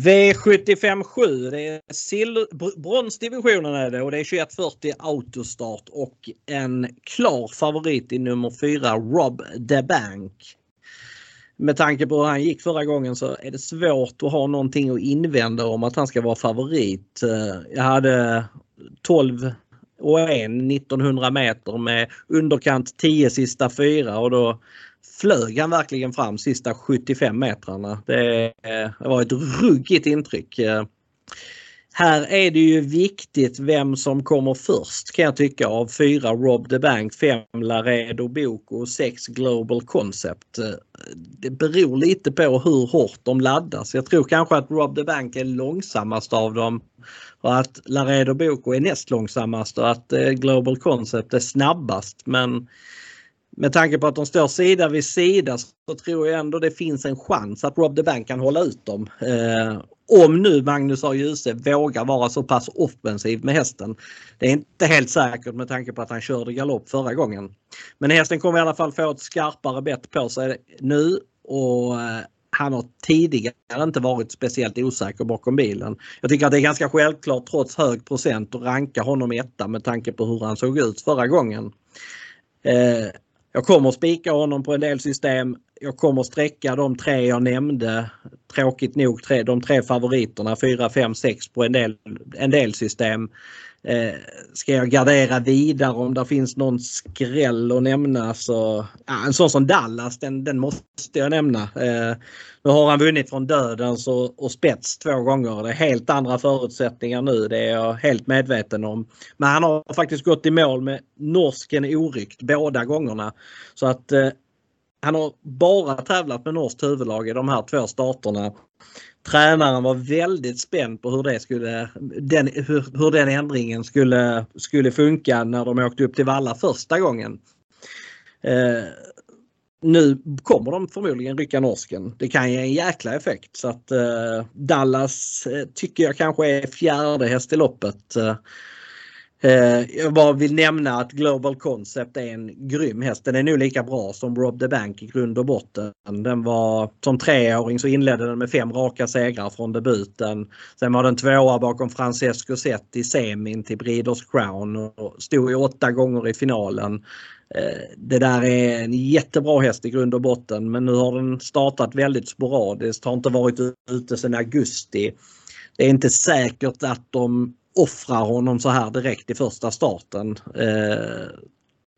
V75 7, det är bronsdivisionen är det och det är 2140 autostart och en klar favorit i nummer 4 Rob the Bank. Med tanke på hur han gick förra gången så är det svårt att ha någonting att invända om att han ska vara favorit. Eh, jag hade 12 och en 1900 meter med underkant 10 sista fyra och då flög han verkligen fram sista 75 metrarna. Eh, det, var ett ruggigt intryck. Eh, här är det ju viktigt vem som kommer först kan jag tycka av fyra Rob the Bank, fem Laredo Boko och sex Global Concept. Eh, det beror lite på hur hårt de laddas. Jag tror kanske att Rob the Bank är långsammast av dem och att Laredo Boko är näst långsammast och att Global Concept är snabbast. Men med tanke på att de står sida vid sida så tror jag ändå det finns en chans att Rob the Bank kan hålla ut dem. Eh, om nu Magnus A. Djuse vågar vara så pass offensiv med hästen. Det är inte helt säkert med tanke på att han körde galopp förra gången. Men hästen kommer i alla fall få ett skarpare bett på sig nu och eh, han har tidigare inte varit speciellt osäker bakom bilen. Jag tycker att det är ganska självklart trots hög procent att ranka honom etta med tanke på hur han såg ut förra gången. Eh, jag kommer spika honom på en del system. Jag kommer sträcka de tre jag nämnde. Tråkigt nog tre, de tre favoriterna 4, 5, 6 på en del, en del system. Eh, ska jag gardera vidare om det finns någon skräll att nämna så ja, en sån som Dallas den, den måste jag nämna. Eh, nu har han vunnit från dödens och, och spets två gånger. Det är helt andra förutsättningar nu. Det är jag helt medveten om. Men han har faktiskt gått i mål med norsken oryckt båda gångerna. Så att eh, han har bara tävlat med norskt huvudlag i de här två starterna tränaren var väldigt spänd på hur, det skulle, den, hur, hur den ändringen skulle, skulle funka när de åkte upp till Valla första gången. Eh, nu kommer de förmodligen rycka norsken. Det kan ge en jäkla effekt så att eh, Dallas eh, tycker jag kanske är fjärde häst i loppet. Eh, Eh, jag bara vill nämna att Global Concept är en grym häst. Den är nog lika bra som Rob the Bank i grund och botten. Den var som treåring så inledde den med fem raka segrar från debuten. Sen var den tvåa bakom Francesco Zet i semin till Breeders Crown och stod i åtta gånger i finalen. Eh, det där är en jättebra häst i grund och botten men nu har den startat väldigt sporadiskt, har inte varit ute sedan augusti. Det är inte säkert att de offrar honom så här direkt i första starten. Eh,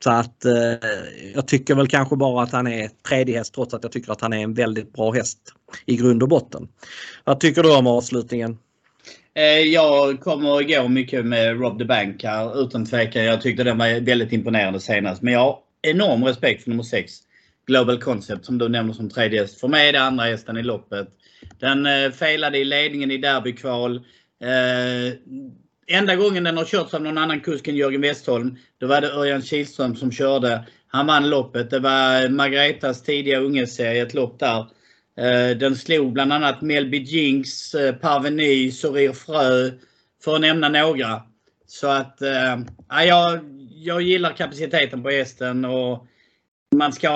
så att eh, jag tycker väl kanske bara att han är tredje häst trots att jag tycker att han är en väldigt bra häst. i grund och botten. Vad tycker du om avslutningen? Eh, jag kommer gå mycket med Rob the Bank här utan tvekan. Jag tyckte den var väldigt imponerande senast. Men jag har enorm respekt för nummer 6. Global Concept som du nämner som tredje häst. För mig är det andra hästen i loppet. Den eh, i ledningen i derbykval. Eh, enda gången den har körts av någon annan kusk än Jörgen Westholm, då var det Örjan Kihlström som körde. Han vann loppet. Det var Margaretas tidiga ungeserie, ett lopp där. Eh, den slog bland annat Melby Jinx, eh, Parveny, Sorir Frö, för att nämna några. Så att eh, ja, jag, jag gillar kapaciteten på hästen och man ska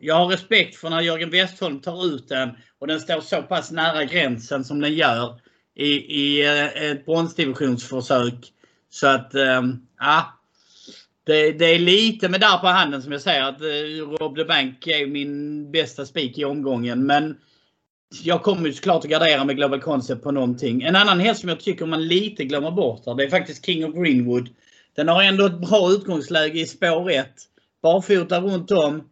jag har respekt för när Jörgen Westholm tar ut den och den står så pass nära gränsen som den gör i, i eh, ett bronsdivisionsförsök. Så att, ehm, ja. Det, det, är lite med där på handen som jag säger att eh, Rob the Bank är min bästa spik i omgången. Men jag kommer ju såklart att gardera med Global Concept på någonting. En annan häst som jag tycker man lite glömmer bort här, det är faktiskt King of Greenwood. Den har ändå ett bra utgångsläge i spår 1. Barfota runt om.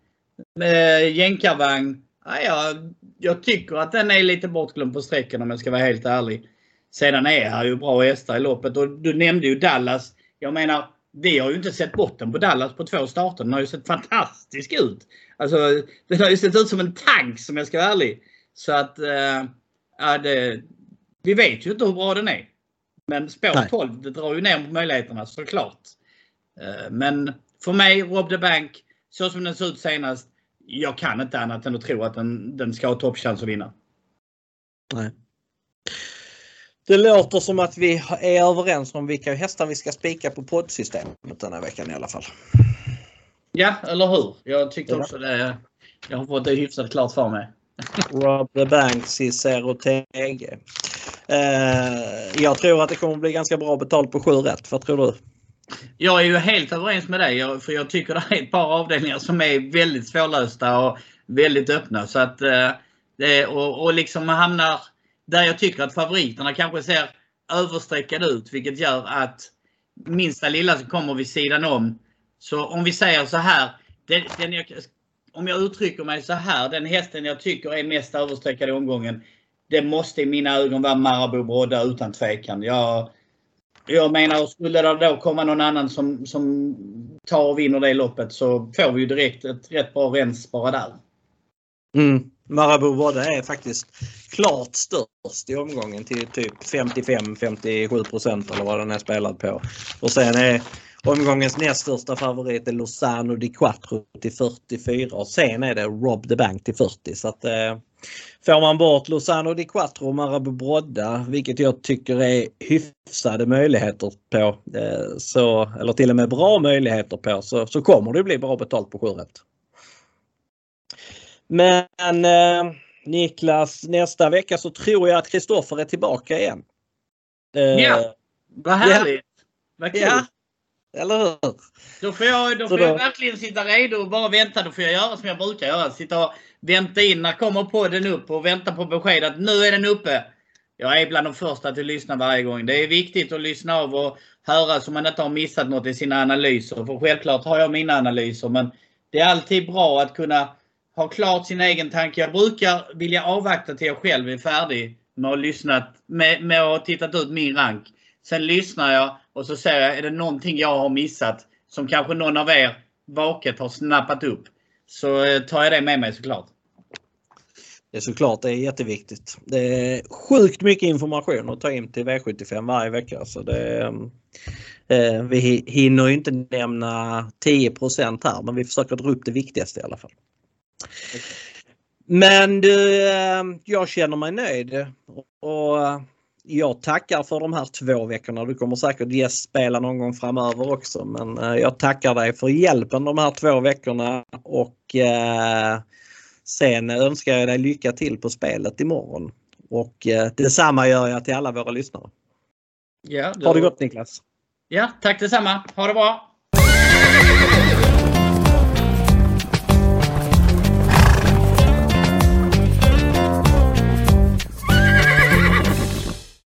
Med jänkarvagn. Ja, jag, jag tycker att den är lite bortglömd på sträckan om jag ska vara helt ärlig. Sedan är här ju bra hästar i loppet och du nämnde ju Dallas. Jag menar vi har ju inte sett botten på Dallas på två starter. Den har ju sett fantastisk ut. Alltså, den har ju sett ut som en tank som jag ska vara ärlig. Så att, äh, det, vi vet ju inte hur bra den är. Men spår Nej. 12, det drar ju ner på möjligheterna såklart. Äh, men för mig, Rob the Bank, så som den ser ut senast. Jag kan inte annat än att tro att den, den ska ha toppchans att vinna. Nej. Det låter som att vi är överens om vilka hästar vi ska spika på poddsystemet den här veckan i alla fall. Ja, eller hur? Jag tyckte också det. Jag har fått det hyfsat klart för mig. Rob the Banks i Zero TG. Eh, jag tror att det kommer bli ganska bra betalt på 7 rätt. Vad tror du? Jag är ju helt överens med dig. För jag tycker det är ett par avdelningar som är väldigt svårlösta och väldigt öppna. Så att, eh, och, och liksom hamnar där jag tycker att favoriterna kanske ser överstreckade ut vilket gör att minsta lilla som kommer vid sidan om. Så om vi säger så här. Den, den jag, om jag uttrycker mig så här. Den hästen jag tycker är mest överstreckad i omgången. Det måste i mina ögon vara Marabou Brodda utan tvekan. Jag, jag menar, skulle det då komma någon annan som, som tar och vinner det loppet så får vi ju direkt ett rätt bra rens bara där. Mm. Marabou Wadde är faktiskt klart störst i omgången till typ 55-57 eller vad den är spelad på. Och sen är omgångens näst största favorit är Lozano di Quattro till 44 och sen är det Rob the Bank till 40. Så att, eh, får man bort Lozano di Quattro och Marabou Brodda, vilket jag tycker är hyfsade möjligheter på, eh, så, eller till och med bra möjligheter på, så, så kommer det bli bra betalt på 7 men eh, Niklas, nästa vecka så tror jag att Kristoffer är tillbaka igen. Eh, ja, vad härligt! Ja. Vad kul! Ja, eller hur? Då får jag, då får då... jag verkligen sitta redo och bara vänta. Då får jag göra som jag brukar göra. Sitta och vänta in. När kommer podden upp och vänta på besked att nu är den uppe. Jag är bland de första att lyssna varje gång. Det är viktigt att lyssna av och höra så man inte har missat något i sina analyser. För självklart har jag mina analyser men det är alltid bra att kunna har klart sin egen tanke. Jag brukar vilja avvakta till jag själv är färdig med att lyssnat, med, med att tittat ut min rank. Sen lyssnar jag och så ser jag, är det någonting jag har missat som kanske någon av er vaket har snappat upp. Så eh, tar jag det med mig såklart. Det är såklart, det är jätteviktigt. Det är sjukt mycket information att ta in till V75 varje vecka. Så det, eh, vi hinner ju inte nämna 10% här men vi försöker dra upp det viktigaste i alla fall. Men du, eh, jag känner mig nöjd och eh, jag tackar för de här två veckorna. Du kommer säkert gästspela någon gång framöver också men eh, jag tackar dig för hjälpen de här två veckorna och sen önskar jag dig lycka till på spelet imorgon. Och detsamma gör jag till alla våra lyssnare. Ja, då... Ha det gott Niklas! Ja, tack detsamma! Ha det bra!